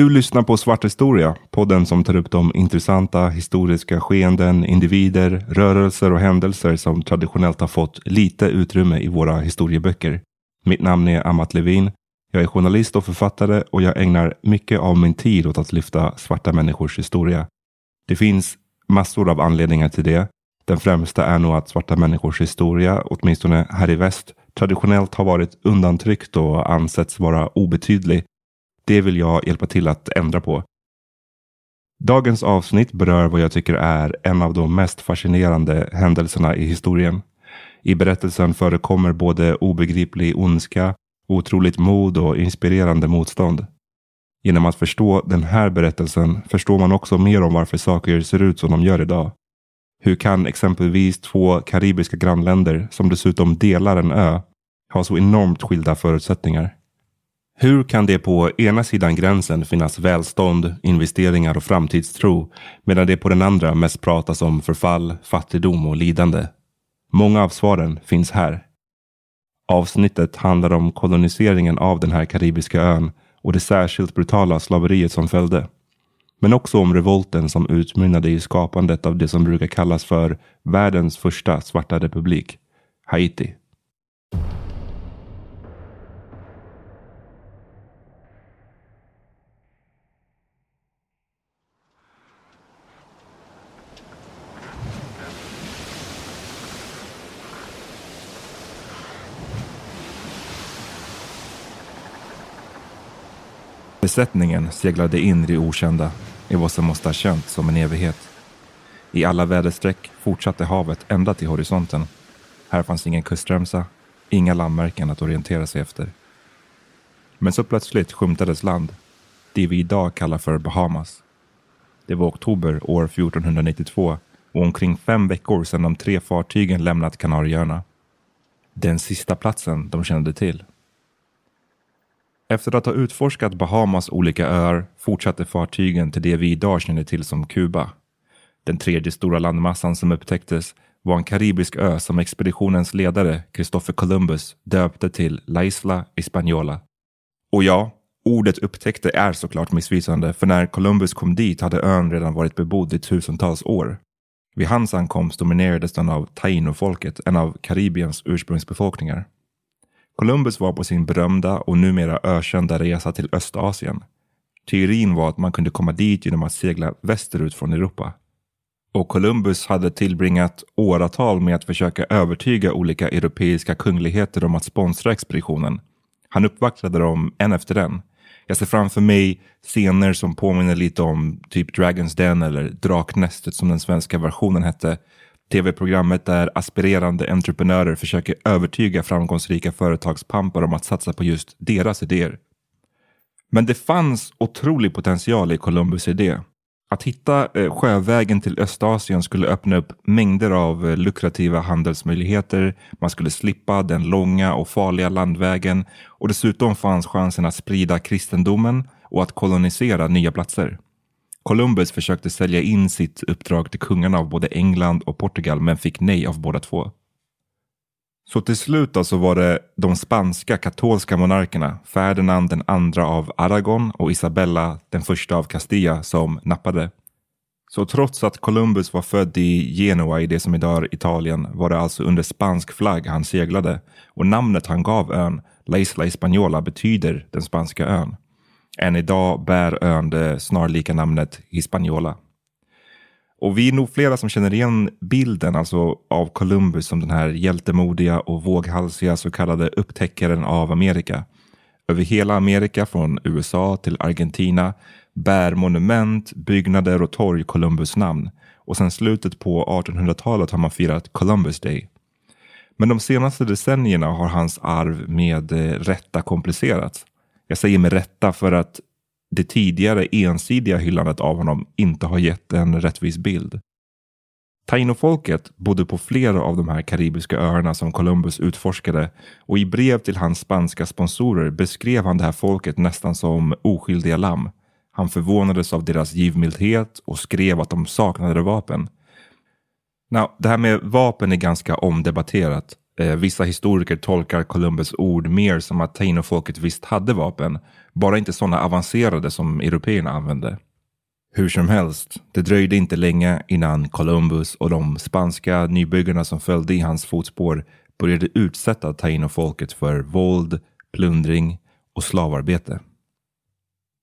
Du lyssnar på Svart historia, podden som tar upp de intressanta historiska skeenden, individer, rörelser och händelser som traditionellt har fått lite utrymme i våra historieböcker. Mitt namn är Amat Levin. Jag är journalist och författare och jag ägnar mycket av min tid åt att lyfta svarta människors historia. Det finns massor av anledningar till det. Den främsta är nog att svarta människors historia, åtminstone här i väst, traditionellt har varit undantryckt och ansetts vara obetydlig det vill jag hjälpa till att ändra på. Dagens avsnitt berör vad jag tycker är en av de mest fascinerande händelserna i historien. I berättelsen förekommer både obegriplig ondska, otroligt mod och inspirerande motstånd. Genom att förstå den här berättelsen förstår man också mer om varför saker ser ut som de gör idag. Hur kan exempelvis två karibiska grannländer, som dessutom delar en ö, ha så enormt skilda förutsättningar? Hur kan det på ena sidan gränsen finnas välstånd, investeringar och framtidstro medan det på den andra mest pratas om förfall, fattigdom och lidande? Många av svaren finns här. Avsnittet handlar om koloniseringen av den här karibiska ön och det särskilt brutala slaveriet som följde. Men också om revolten som utmynnade i skapandet av det som brukar kallas för världens första svarta republik, Haiti. Besättningen seglade in i det okända, i vad som måste ha känts som en evighet. I alla väderstreck fortsatte havet ända till horisonten. Här fanns ingen kustremsa, inga landmärken att orientera sig efter. Men så plötsligt skymtades land, det vi idag kallar för Bahamas. Det var oktober år 1492 och omkring fem veckor sedan de tre fartygen lämnat Kanarieöarna. Den sista platsen de kände till. Efter att ha utforskat Bahamas olika öar fortsatte fartygen till det vi idag känner till som Kuba. Den tredje stora landmassan som upptäcktes var en karibisk ö som expeditionens ledare Christopher Columbus döpte till La Isla Española. Och ja, ordet upptäckte är såklart missvisande för när Columbus kom dit hade ön redan varit bebodd i tusentals år. Vid hans ankomst dominerades den av tainofolket, en av Karibiens ursprungsbefolkningar. Columbus var på sin berömda och numera ökända resa till Östasien. Teorin var att man kunde komma dit genom att segla västerut från Europa. Och Columbus hade tillbringat åratal med att försöka övertyga olika europeiska kungligheter om att sponsra expeditionen. Han uppvaktade dem en efter en. Jag ser framför mig scener som påminner lite om typ Dragons Den eller Draknästet som den svenska versionen hette tv-programmet där aspirerande entreprenörer försöker övertyga framgångsrika företagspampar om att satsa på just deras idéer. Men det fanns otrolig potential i Columbus idé. Att hitta eh, sjövägen till Östasien skulle öppna upp mängder av eh, lukrativa handelsmöjligheter. Man skulle slippa den långa och farliga landvägen och dessutom fanns chansen att sprida kristendomen och att kolonisera nya platser. Columbus försökte sälja in sitt uppdrag till kungarna av både England och Portugal men fick nej av båda två. Så till slut så var det de spanska katolska monarkerna Ferdinand den andra av Aragon och Isabella den första av Castilla som nappade. Så trots att Columbus var född i Genua i det som idag är Italien var det alltså under spansk flagg han seglade och namnet han gav ön, La Isla Española, betyder den spanska ön. Än idag bär ön det snarlika namnet Hispaniola. Och vi är nog flera som känner igen bilden alltså av Columbus som den här hjältemodiga och våghalsiga så kallade upptäckaren av Amerika. Över hela Amerika från USA till Argentina bär monument, byggnader och torg Columbus namn. Och sedan slutet på 1800-talet har man firat Columbus Day. Men de senaste decennierna har hans arv med eh, rätta komplicerats. Jag säger med rätta för att det tidigare ensidiga hyllandet av honom inte har gett en rättvis bild. Tainofolket bodde på flera av de här karibiska öarna som Columbus utforskade och i brev till hans spanska sponsorer beskrev han det här folket nästan som oskyldiga lamm. Han förvånades av deras givmildhet och skrev att de saknade vapen. Now, det här med vapen är ganska omdebatterat. Eh, vissa historiker tolkar Columbus ord mer som att tainofolket visst hade vapen, bara inte sådana avancerade som européerna använde. Hur som helst, det dröjde inte länge innan Columbus och de spanska nybyggarna som följde i hans fotspår började utsätta tainofolket för våld, plundring och slavarbete.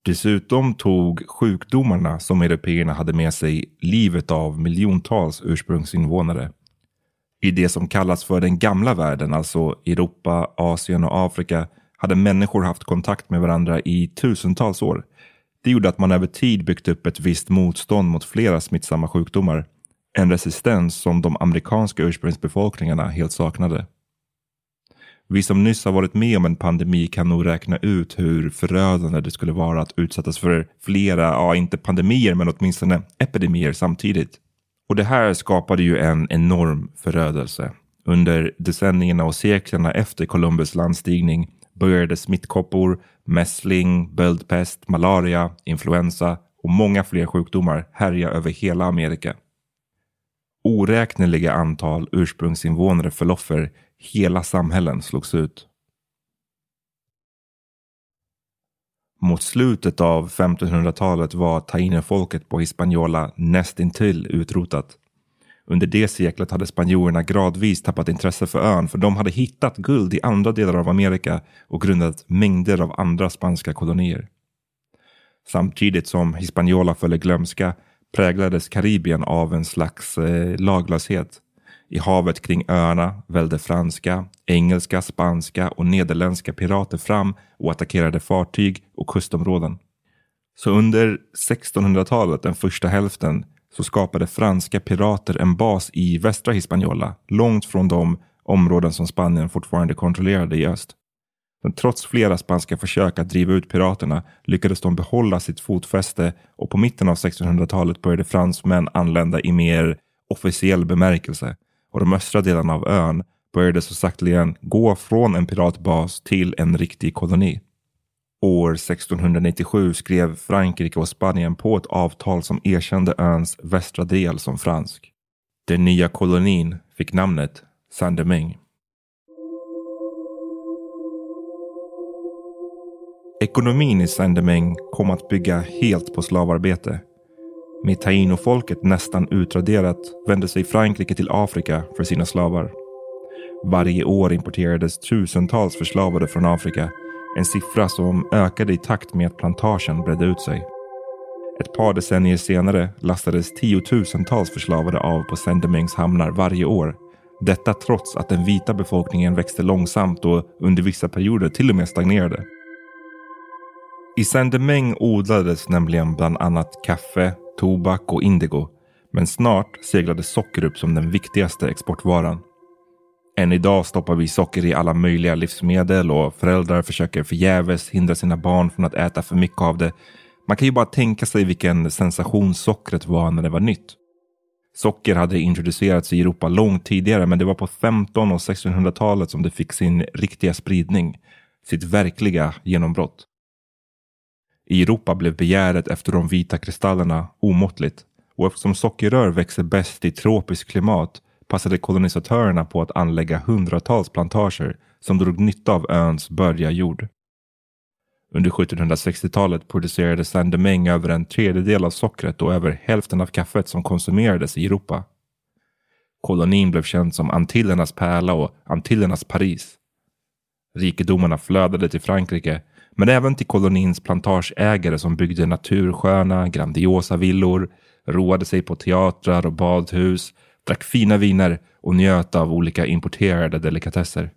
Dessutom tog sjukdomarna som européerna hade med sig livet av miljontals ursprungsinvånare. I det som kallas för den gamla världen, alltså Europa, Asien och Afrika, hade människor haft kontakt med varandra i tusentals år. Det gjorde att man över tid byggt upp ett visst motstånd mot flera smittsamma sjukdomar. En resistens som de amerikanska ursprungsbefolkningarna helt saknade. Vi som nyss har varit med om en pandemi kan nog räkna ut hur förödande det skulle vara att utsättas för flera, ja inte pandemier men åtminstone epidemier samtidigt. Och det här skapade ju en enorm förödelse. Under decennierna och seklerna efter Columbus landstigning började smittkoppor, mässling, böldpest, malaria, influensa och många fler sjukdomar härja över hela Amerika. Oräkneliga antal ursprungsinvånare föll offer, hela samhällen slogs ut. Mot slutet av 1500-talet var tainofolket på Hispaniola nästintill utrotat. Under det seklet hade spanjorerna gradvis tappat intresse för ön för de hade hittat guld i andra delar av Amerika och grundat mängder av andra spanska kolonier. Samtidigt som Hispaniola föll i glömska präglades Karibien av en slags eh, laglöshet. I havet kring öarna välde franska, engelska, spanska och nederländska pirater fram och attackerade fartyg och kustområden. Så under 1600-talet, den första hälften, så skapade franska pirater en bas i västra Hispaniola, långt från de områden som Spanien fortfarande kontrollerade i öst. Men trots flera spanska försök att driva ut piraterna lyckades de behålla sitt fotfäste och på mitten av 1600-talet började fransmän anlända i mer officiell bemärkelse och de östra delarna av ön började så sakteligen gå från en piratbas till en riktig koloni. År 1697 skrev Frankrike och Spanien på ett avtal som erkände öns västra del som fransk. Den nya kolonin fick namnet Saint-Domingue. Ekonomin i Saint-Domingue kom att bygga helt på slavarbete. Med tainofolket nästan utraderat vände sig Frankrike till Afrika för sina slavar. Varje år importerades tusentals förslavade från Afrika en siffra som ökade i takt med att plantagen bredde ut sig. Ett par decennier senare lastades tiotusentals förslavade av på Saint-Domingues hamnar varje år. Detta trots att den vita befolkningen växte långsamt och under vissa perioder till och med stagnerade. I Saint-Domingue odlades nämligen bland annat kaffe, tobak och indigo. Men snart seglade socker upp som den viktigaste exportvaran. Än idag stoppar vi socker i alla möjliga livsmedel och föräldrar försöker förgäves hindra sina barn från att äta för mycket av det. Man kan ju bara tänka sig vilken sensation sockret var när det var nytt. Socker hade introducerats i Europa långt tidigare men det var på 15 och 1600-talet som det fick sin riktiga spridning, sitt verkliga genombrott. I Europa blev begäret efter de vita kristallerna omåttligt och eftersom sockerrör växer bäst i tropiskt klimat passade kolonisatörerna på att anlägga hundratals plantager som drog nytta av öns bördiga jord. Under 1760-talet producerade Saint-Domingue över en tredjedel av sockret och över hälften av kaffet som konsumerades i Europa. Kolonin blev känd som Antillernas pärla och Antillernas Paris. Rikedomarna flödade till Frankrike, men även till kolonins plantageägare som byggde natursköna, grandiosa villor, roade sig på teatrar och badhus, drack fina viner och njöt av olika importerade delikatesser.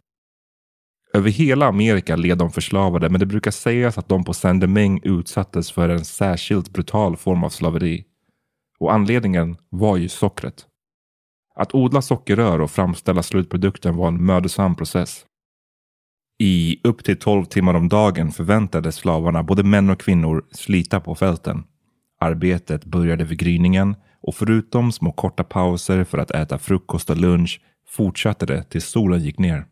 Över hela Amerika led de förslavade men det brukar sägas att de på Saint-Domingue utsattes för en särskilt brutal form av slaveri. Och anledningen var ju sockret. Att odla sockerrör och framställa slutprodukten var en mödosam process. I upp till 12 timmar om dagen förväntades slavarna, både män och kvinnor, slita på fälten. Arbetet började vid gryningen och förutom små korta pauser för att äta frukost och lunch fortsatte det tills solen gick ner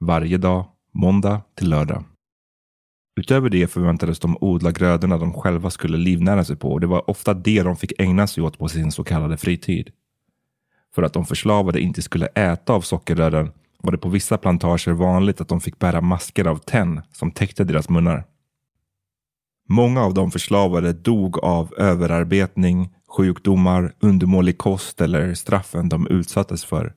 varje dag, måndag till lördag. Utöver det förväntades de odla grödorna de själva skulle livnära sig på och det var ofta det de fick ägna sig åt på sin så kallade fritid. För att de förslavade inte skulle äta av sockerrören var det på vissa plantager vanligt att de fick bära masker av tenn som täckte deras munnar. Många av de förslavade dog av överarbetning, sjukdomar, undermålig kost eller straffen de utsattes för.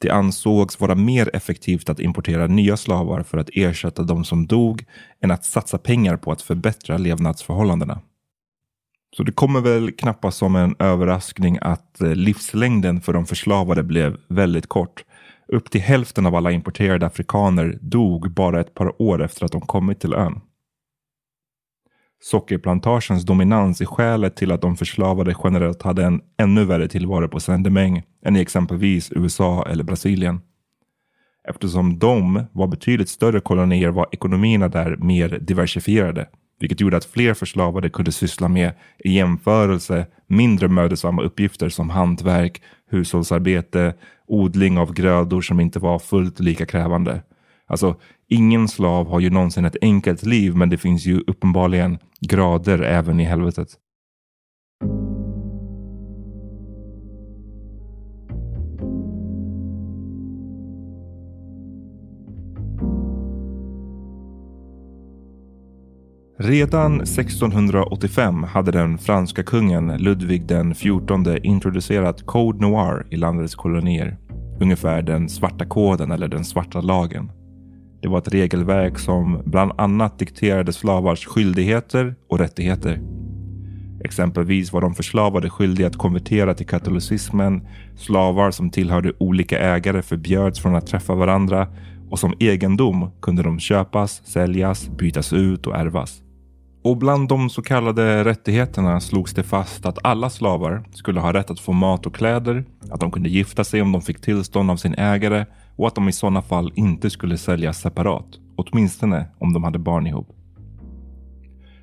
Det ansågs vara mer effektivt att importera nya slavar för att ersätta de som dog än att satsa pengar på att förbättra levnadsförhållandena. Så det kommer väl knappast som en överraskning att eh, livslängden för de förslavade blev väldigt kort. Upp till hälften av alla importerade afrikaner dog bara ett par år efter att de kommit till ön. Sockerplantagens dominans är skälet till att de förslavade generellt hade en ännu värre tillvaro på Saint-Domingue än i exempelvis USA eller Brasilien. Eftersom de var betydligt större kolonier var ekonomierna där mer diversifierade, vilket gjorde att fler förslavade kunde syssla med i jämförelse mindre mödosamma uppgifter som hantverk, hushållsarbete, odling av grödor som inte var fullt lika krävande. Alltså, ingen slav har ju någonsin ett enkelt liv, men det finns ju uppenbarligen grader även i helvetet. Redan 1685 hade den franska kungen Ludvig den XIV introducerat Code Noir i landets kolonier. Ungefär den svarta koden eller den svarta lagen. Det var ett regelverk som bland annat dikterade slavars skyldigheter och rättigheter. Exempelvis var de förslavade skyldiga att konvertera till katolicismen. Slavar som tillhörde olika ägare förbjöds från att träffa varandra och som egendom kunde de köpas, säljas, bytas ut och ärvas. Och bland de så kallade rättigheterna slogs det fast att alla slavar skulle ha rätt att få mat och kläder, att de kunde gifta sig om de fick tillstånd av sin ägare och att de i sådana fall inte skulle säljas separat, åtminstone om de hade barn ihop.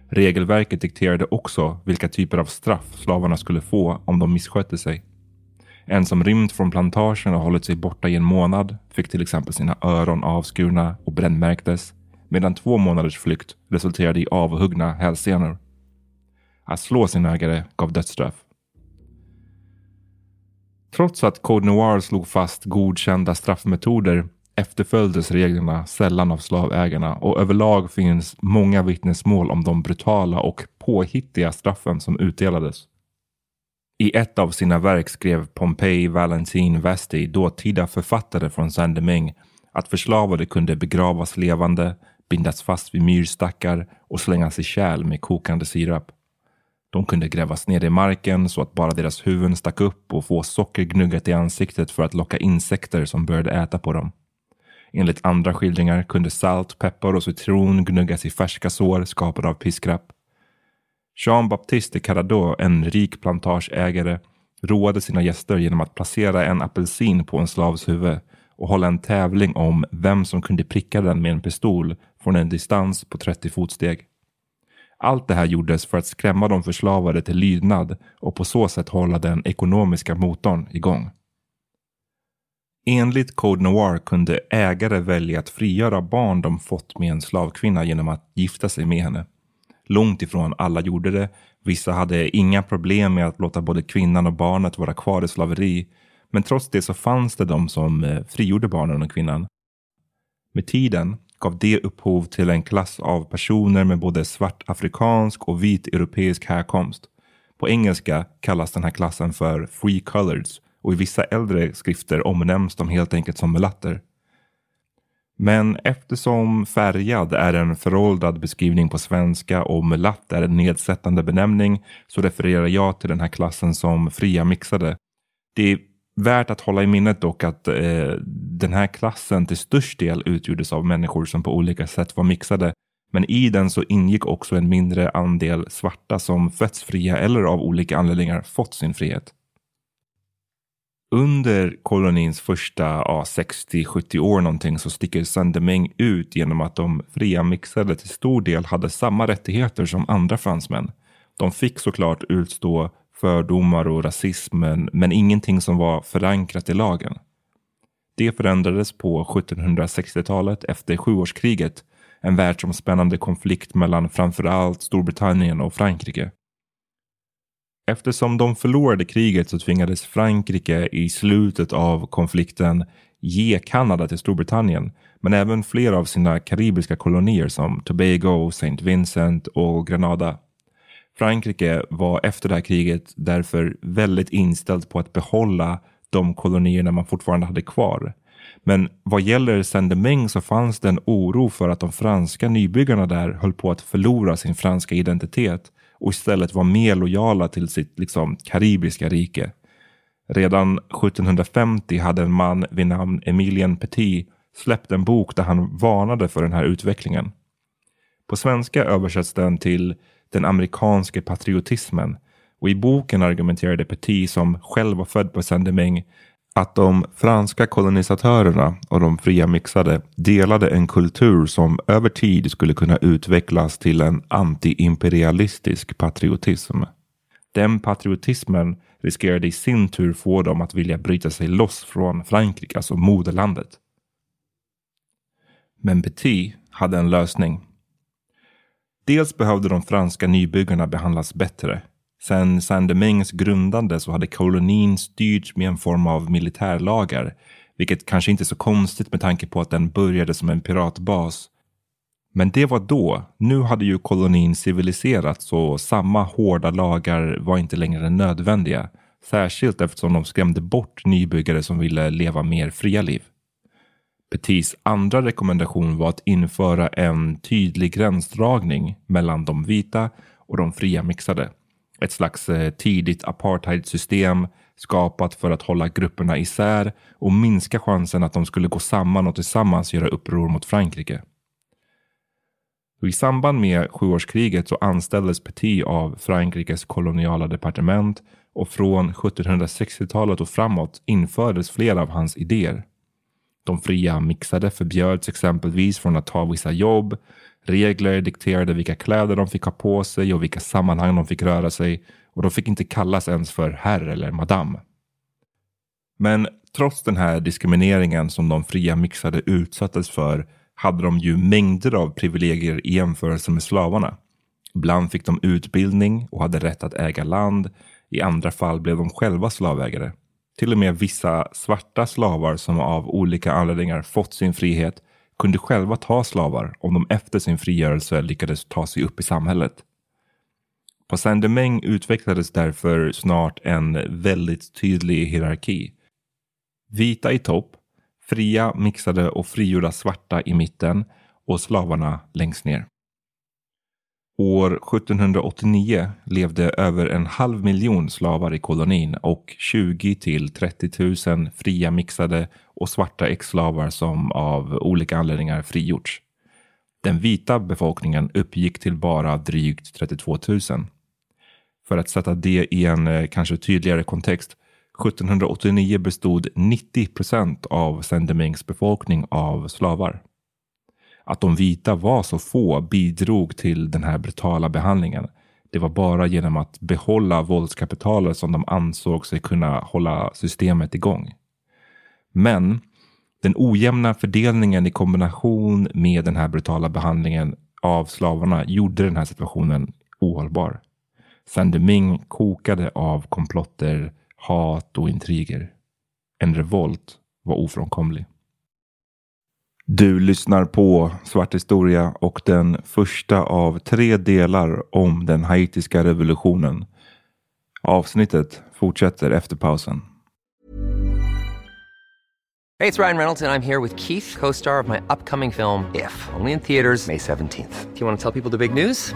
Regelverket dikterade också vilka typer av straff slavarna skulle få om de misskötte sig. En som rymt från plantagen och hållit sig borta i en månad fick till exempel sina öron avskurna och brännmärktes medan två månaders flykt resulterade i avhuggna hälsenor. Att slå sin ägare gav dödsstraff. Trots att Code Noir slog fast godkända straffmetoder efterföljdes reglerna sällan av slavägarna och överlag finns många vittnesmål om de brutala och påhittiga straffen som utdelades. I ett av sina verk skrev Pompeji Valentin Vesti, dåtida författare från Saint-Domingue, att förslavade kunde begravas levande, bindas fast vid myrstackar och slängas i kärl med kokande sirap. De kunde grävas ner i marken så att bara deras huvuden stack upp och få socker gnuggat i ansiktet för att locka insekter som började äta på dem. Enligt andra skildringar kunde salt, peppar och citron gnuggas i färska sår skapade av piskrapp. Jean-Baptiste de Caradot, en rik plantageägare, roade sina gäster genom att placera en apelsin på en slavs huvud och hålla en tävling om vem som kunde pricka den med en pistol från en distans på 30 fotsteg. Allt det här gjordes för att skrämma de förslavade till lydnad och på så sätt hålla den ekonomiska motorn igång. Enligt Code Noir kunde ägare välja att frigöra barn de fått med en slavkvinna genom att gifta sig med henne. Långt ifrån alla gjorde det. Vissa hade inga problem med att låta både kvinnan och barnet vara kvar i slaveri. Men trots det så fanns det de som eh, frigjorde barnen och kvinnan. Med tiden gav det upphov till en klass av personer med både svart afrikansk och vit europeisk härkomst. På engelska kallas den här klassen för free coloreds och i vissa äldre skrifter omnämns de helt enkelt som mulatter. Men eftersom färgad är en föråldrad beskrivning på svenska och mulatt är en nedsättande benämning så refererar jag till den här klassen som fria mixade. Det värt att hålla i minnet dock att eh, den här klassen till störst del utgjordes av människor som på olika sätt var mixade. Men i den så ingick också en mindre andel svarta som fötts fria eller av olika anledningar fått sin frihet. Under kolonins första ja, 60-70 år någonting så sticker Saint-Domingue ut genom att de fria mixade till stor del hade samma rättigheter som andra fransmän. De fick såklart utstå fördomar och rasismen men ingenting som var förankrat i lagen. Det förändrades på 1760-talet efter sjuårskriget, en världsomspännande konflikt mellan framförallt Storbritannien och Frankrike. Eftersom de förlorade kriget så tvingades Frankrike i slutet av konflikten ge Kanada till Storbritannien, men även flera av sina karibiska kolonier som Tobago, St. Vincent och Grenada. Frankrike var efter det här kriget därför väldigt inställt på att behålla de kolonierna man fortfarande hade kvar. Men vad gäller Saint-Domingue så fanns det en oro för att de franska nybyggarna där höll på att förlora sin franska identitet och istället var mer lojala till sitt liksom, karibiska rike. Redan 1750 hade en man vid namn Emilien Petit släppt en bok där han varnade för den här utvecklingen. På svenska översätts den till den amerikanska patriotismen och i boken argumenterade Petit som själv var född på Saint-Domingue att de franska kolonisatörerna och de fria mixade delade en kultur som över tid skulle kunna utvecklas till en antiimperialistisk patriotism. Den patriotismen riskerade i sin tur få dem att vilja bryta sig loss från Frankrike, alltså moderlandet. Men Petit hade en lösning. Dels behövde de franska nybyggarna behandlas bättre Sen Saint-Domingues grundande så hade kolonin styrts med en form av militärlagar, vilket kanske inte är så konstigt med tanke på att den började som en piratbas. Men det var då. Nu hade ju kolonin civiliserats och samma hårda lagar var inte längre nödvändiga. Särskilt eftersom de skrämde bort nybyggare som ville leva mer fria liv. Petits andra rekommendation var att införa en tydlig gränsdragning mellan de vita och de fria mixade ett slags eh, tidigt apartheidsystem skapat för att hålla grupperna isär och minska chansen att de skulle gå samman och tillsammans göra uppror mot Frankrike. I samband med sjuårskriget så anställdes Petit av Frankrikes koloniala departement och från 1760-talet och framåt infördes flera av hans idéer. De fria mixade förbjöds exempelvis från att ta vissa jobb Regler dikterade vilka kläder de fick ha på sig och vilka sammanhang de fick röra sig och de fick inte kallas ens för herr eller madam. Men trots den här diskrimineringen som de fria mixade utsattes för hade de ju mängder av privilegier i jämförelse med slavarna. Ibland fick de utbildning och hade rätt att äga land. I andra fall blev de själva slavägare. Till och med vissa svarta slavar som av olika anledningar fått sin frihet kunde själva ta slavar om de efter sin frigörelse lyckades ta sig upp i samhället. På Saint-Domingue utvecklades därför snart en väldigt tydlig hierarki. Vita i topp, fria, mixade och frigjorda svarta i mitten och slavarna längst ner. År 1789 levde över en halv miljon slavar i kolonin och 20 till 30 000 fria mixade och svarta exslavar som av olika anledningar frigjorts. Den vita befolkningen uppgick till bara drygt 32 000. För att sätta det i en eh, kanske tydligare kontext 1789 bestod 90 procent av Saint-Domingues befolkning av slavar. Att de vita var så få bidrog till den här brutala behandlingen. Det var bara genom att behålla våldskapitalet som de ansåg sig kunna hålla systemet igång. Men den ojämna fördelningen i kombination med den här brutala behandlingen av slavarna gjorde den här situationen ohållbar. Sandeming kokade av komplotter, hat och intriger. En revolt var ofrånkomlig. Du lyssnar på Svart historia och den första av tre delar om den haitiska revolutionen. Avsnittet fortsätter efter pausen. Hej, det är Ryan Reynolds och jag är här med Keith, co-star of my upcoming film If, only in theaters May 17th. Do you want to tell people the big news?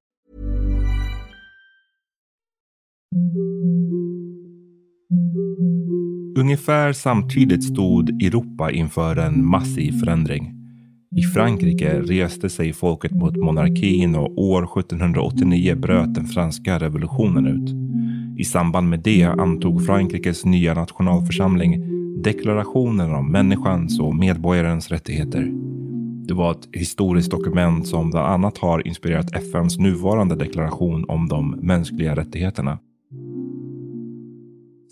Ungefär samtidigt stod Europa inför en massiv förändring. I Frankrike reste sig folket mot monarkin och år 1789 bröt den franska revolutionen ut. I samband med det antog Frankrikes nya nationalförsamling deklarationen om människans och medborgarens rättigheter. Det var ett historiskt dokument som bland annat har inspirerat FNs nuvarande deklaration om de mänskliga rättigheterna.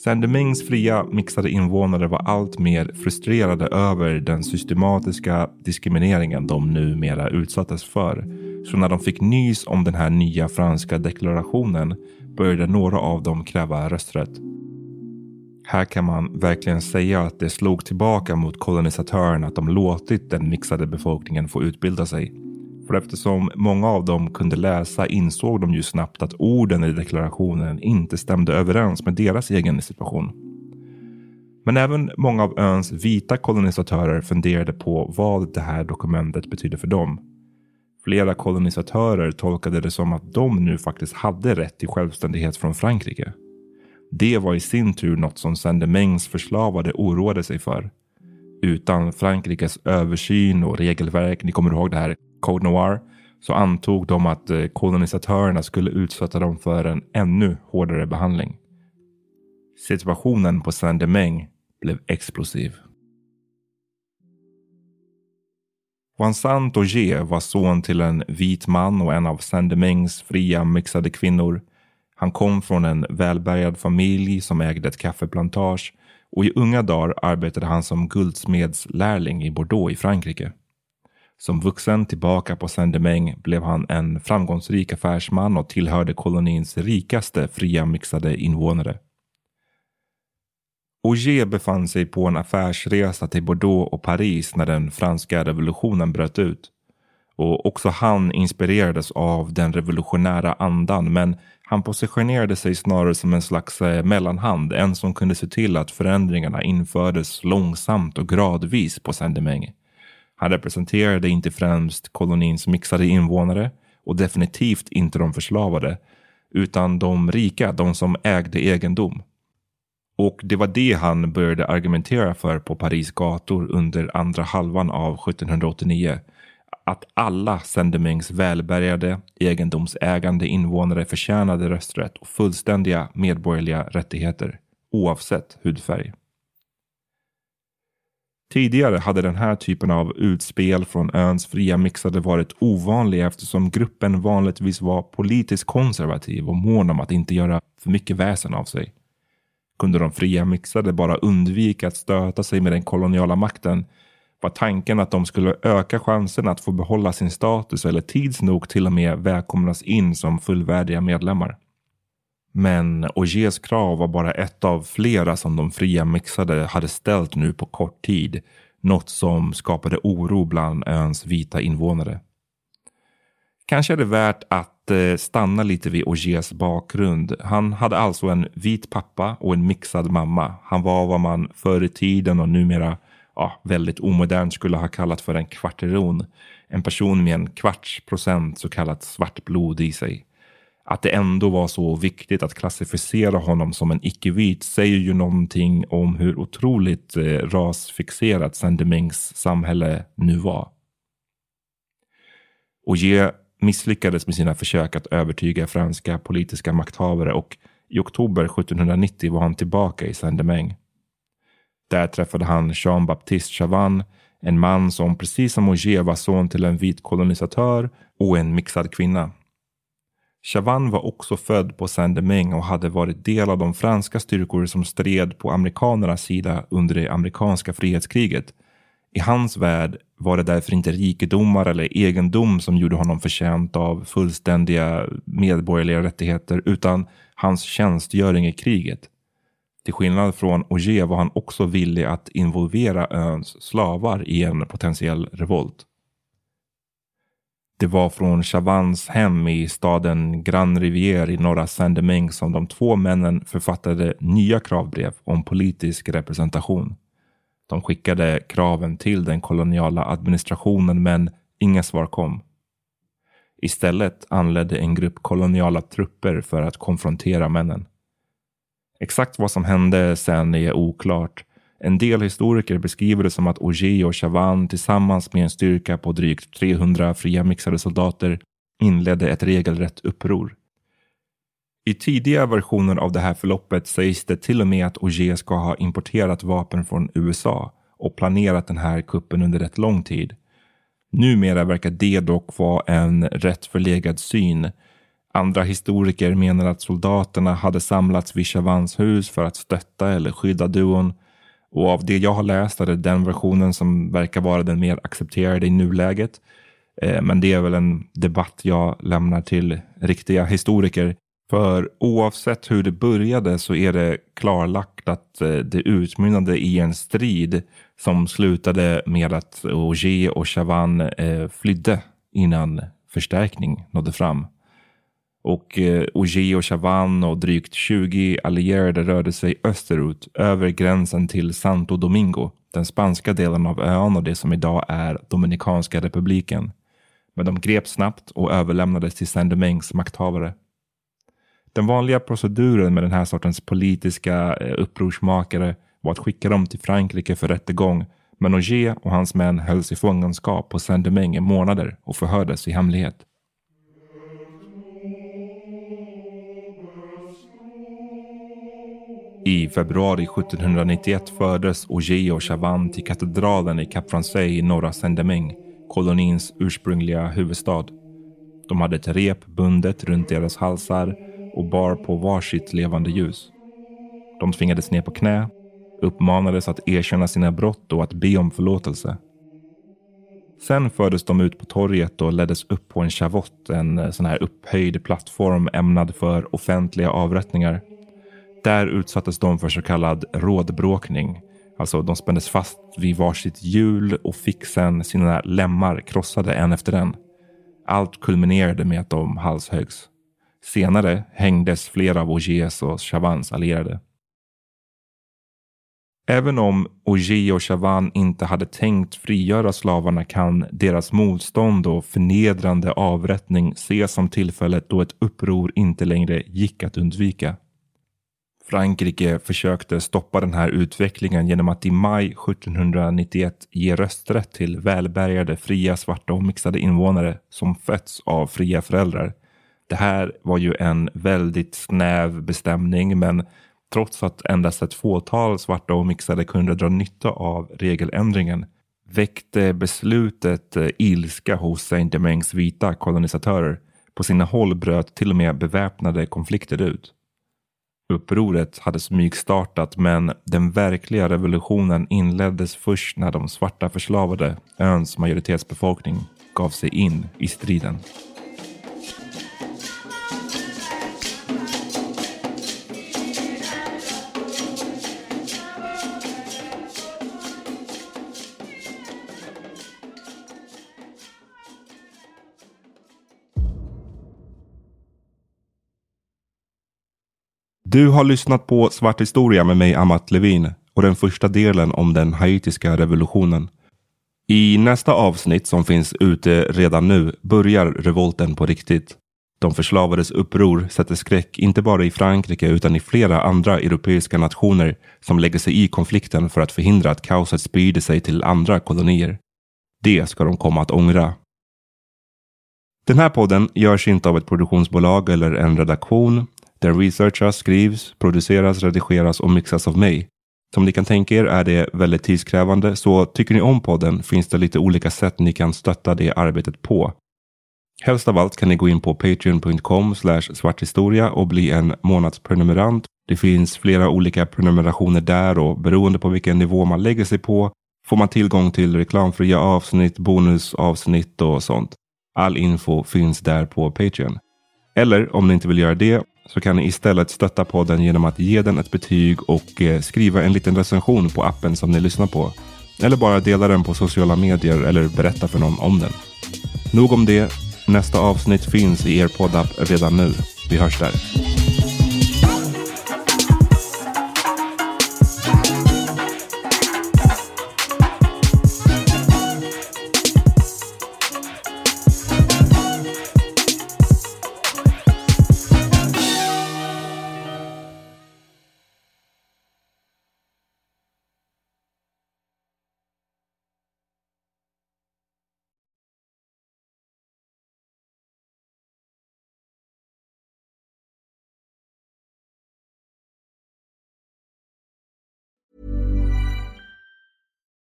Saint-Domingues fria mixade invånare var allt mer frustrerade över den systematiska diskrimineringen de numera utsattes för. Så när de fick nys om den här nya franska deklarationen började några av dem kräva rösträtt. Här kan man verkligen säga att det slog tillbaka mot kolonisatörerna att de låtit den mixade befolkningen få utbilda sig. För eftersom många av dem kunde läsa insåg de ju snabbt att orden i deklarationen inte stämde överens med deras egen situation. Men även många av öns vita kolonisatörer funderade på vad det här dokumentet betydde för dem. Flera kolonisatörer tolkade det som att de nu faktiskt hade rätt till självständighet från Frankrike. Det var i sin tur något som Saint-Domingues förslavade oroade sig för. Utan Frankrikes översyn och regelverk, ni kommer ihåg det här Code Noir, så antog de att eh, kolonisatörerna skulle utsätta dem för en ännu hårdare behandling. Situationen på Saint-Domingue blev explosiv. Vincent Auger var son till en vit man och en av Saint-Domingues fria mixade kvinnor. Han kom från en välbärgad familj som ägde ett kaffeplantage och i unga dagar arbetade han som guldsmedslärling i Bordeaux i Frankrike. Som vuxen tillbaka på Saint-Domingue blev han en framgångsrik affärsman och tillhörde kolonins rikaste fria mixade invånare. Auger befann sig på en affärsresa till Bordeaux och Paris när den franska revolutionen bröt ut. Och också han inspirerades av den revolutionära andan men han positionerade sig snarare som en slags eh, mellanhand, en som kunde se till att förändringarna infördes långsamt och gradvis på Saint-Domingue. Han representerade inte främst kolonins mixade invånare och definitivt inte de förslavade, utan de rika, de som ägde egendom. Och det var det han började argumentera för på Paris gator under andra halvan av 1789. Att alla Sendemings välbärgade, egendomsägande invånare förtjänade rösträtt och fullständiga medborgerliga rättigheter, oavsett hudfärg. Tidigare hade den här typen av utspel från öns fria mixade varit ovanliga eftersom gruppen vanligtvis var politiskt konservativ och mån om att inte göra för mycket väsen av sig. Kunde de fria mixade bara undvika att stöta sig med den koloniala makten var tanken att de skulle öka chansen att få behålla sin status eller tids nog till och med välkomnas in som fullvärdiga medlemmar. Men Ogiers krav var bara ett av flera som de fria mixade hade ställt nu på kort tid. Något som skapade oro bland öns vita invånare. Kanske är det värt att eh, stanna lite vid Ogiers bakgrund. Han hade alltså en vit pappa och en mixad mamma. Han var vad man förr i tiden och numera ja, väldigt omodernt skulle ha kallat för en kvarteron. En person med en kvarts procent så kallat svart blod i sig. Att det ändå var så viktigt att klassificera honom som en icke-vit säger ju någonting om hur otroligt eh, rasfixerat Saint-Domingues samhälle nu var. Ogier misslyckades med sina försök att övertyga franska politiska makthavare och i oktober 1790 var han tillbaka i Saint-Domingue. Där träffade han Jean-Baptiste Chavan, en man som precis som Ogier var son till en vit kolonisatör och en mixad kvinna. Chavan var också född på Saint-Domingue och hade varit del av de franska styrkor som stred på amerikanernas sida under det amerikanska frihetskriget. I hans värld var det därför inte rikedomar eller egendom som gjorde honom förtjänt av fullständiga medborgerliga rättigheter utan hans tjänstgöring i kriget. Till skillnad från Auger var han också villig att involvera öns slavar i en potentiell revolt. Det var från Chavans hem i staden Grand Rivière i norra Saint-Domingue som de två männen författade nya kravbrev om politisk representation. De skickade kraven till den koloniala administrationen men inga svar kom. Istället anledde en grupp koloniala trupper för att konfrontera männen. Exakt vad som hände sen är oklart. En del historiker beskriver det som att Ogier och Chavan tillsammans med en styrka på drygt 300 fria mixade soldater inledde ett regelrätt uppror. I tidiga versioner av det här förloppet sägs det till och med att Ogier ska ha importerat vapen från USA och planerat den här kuppen under rätt lång tid. Numera verkar det dock vara en rätt förlegad syn Andra historiker menar att soldaterna hade samlats vid Chavans hus för att stötta eller skydda duon. Och av det jag har läst är det den versionen som verkar vara den mer accepterade i nuläget. Eh, men det är väl en debatt jag lämnar till riktiga historiker. För oavsett hur det började så är det klarlagt att eh, det utmynnade i en strid som slutade med att Auger och Chavan eh, flydde innan förstärkning nådde fram. Och eh, och Chavan och drygt 20 allierade rörde sig österut över gränsen till Santo Domingo, den spanska delen av ön och det som idag är Dominikanska republiken. Men de greps snabbt och överlämnades till Saint-Domingues makthavare. Den vanliga proceduren med den här sortens politiska eh, upprorsmakare var att skicka dem till Frankrike för rättegång men Ogier och hans män hölls i fångenskap på Saint-Domingue i månader och förhördes i hemlighet. I februari 1791 fördes Ogier och Chavannes till katedralen i Cap Francais i norra Saint-Domingue, kolonins ursprungliga huvudstad. De hade ett rep bundet runt deras halsar och bar på varsitt levande ljus. De tvingades ner på knä, uppmanades att erkänna sina brott och att be om förlåtelse. Sen fördes de ut på torget och leddes upp på en chavott, en eh, sån här upphöjd plattform ämnad för offentliga avrättningar. Där utsattes de för så kallad rådbråkning. Alltså de spändes fast vid varsitt hjul och fick sen sina lemmar krossade en efter en. Allt kulminerade med att de halshöggs. Senare hängdes flera av Ogiers och Chavans allierade. Även om Ogier och Chavan inte hade tänkt frigöra slavarna kan deras motstånd och förnedrande avrättning ses som tillfället då ett uppror inte längre gick att undvika. Frankrike försökte stoppa den här utvecklingen genom att i maj 1791 ge rösträtt till välbärgade, fria, svarta och mixade invånare som fötts av fria föräldrar. Det här var ju en väldigt snäv bestämning, men trots att endast ett fåtal svarta och mixade kunde dra nytta av regeländringen väckte beslutet eh, ilska hos Saint-Domingues vita kolonisatörer. På sina håll bröt till och med beväpnade konflikter ut. Upproret hade smygstartat men den verkliga revolutionen inleddes först när de svarta förslavade öns majoritetsbefolkning gav sig in i striden. Du har lyssnat på Svart historia med mig Amat Levin och den första delen om den haitiska revolutionen. I nästa avsnitt som finns ute redan nu börjar revolten på riktigt. De förslavades uppror sätter skräck inte bara i Frankrike utan i flera andra europeiska nationer som lägger sig i konflikten för att förhindra att kaoset sprider sig till andra kolonier. Det ska de komma att ångra. Den här podden görs inte av ett produktionsbolag eller en redaktion. Den researchas, skrivs, produceras, redigeras och mixas av mig. Som ni kan tänka er är det väldigt tidskrävande, så tycker ni om podden finns det lite olika sätt ni kan stötta det arbetet på. Helst av allt kan ni gå in på patreon.com svarthistoria och bli en månadsprenumerant. Det finns flera olika prenumerationer där och beroende på vilken nivå man lägger sig på får man tillgång till reklamfria avsnitt, bonusavsnitt och sånt. All info finns där på Patreon. Eller om ni inte vill göra det så kan ni istället stötta podden genom att ge den ett betyg och eh, skriva en liten recension på appen som ni lyssnar på. Eller bara dela den på sociala medier eller berätta för någon om den. Nog om det. Nästa avsnitt finns i er poddapp redan nu. Vi hörs där.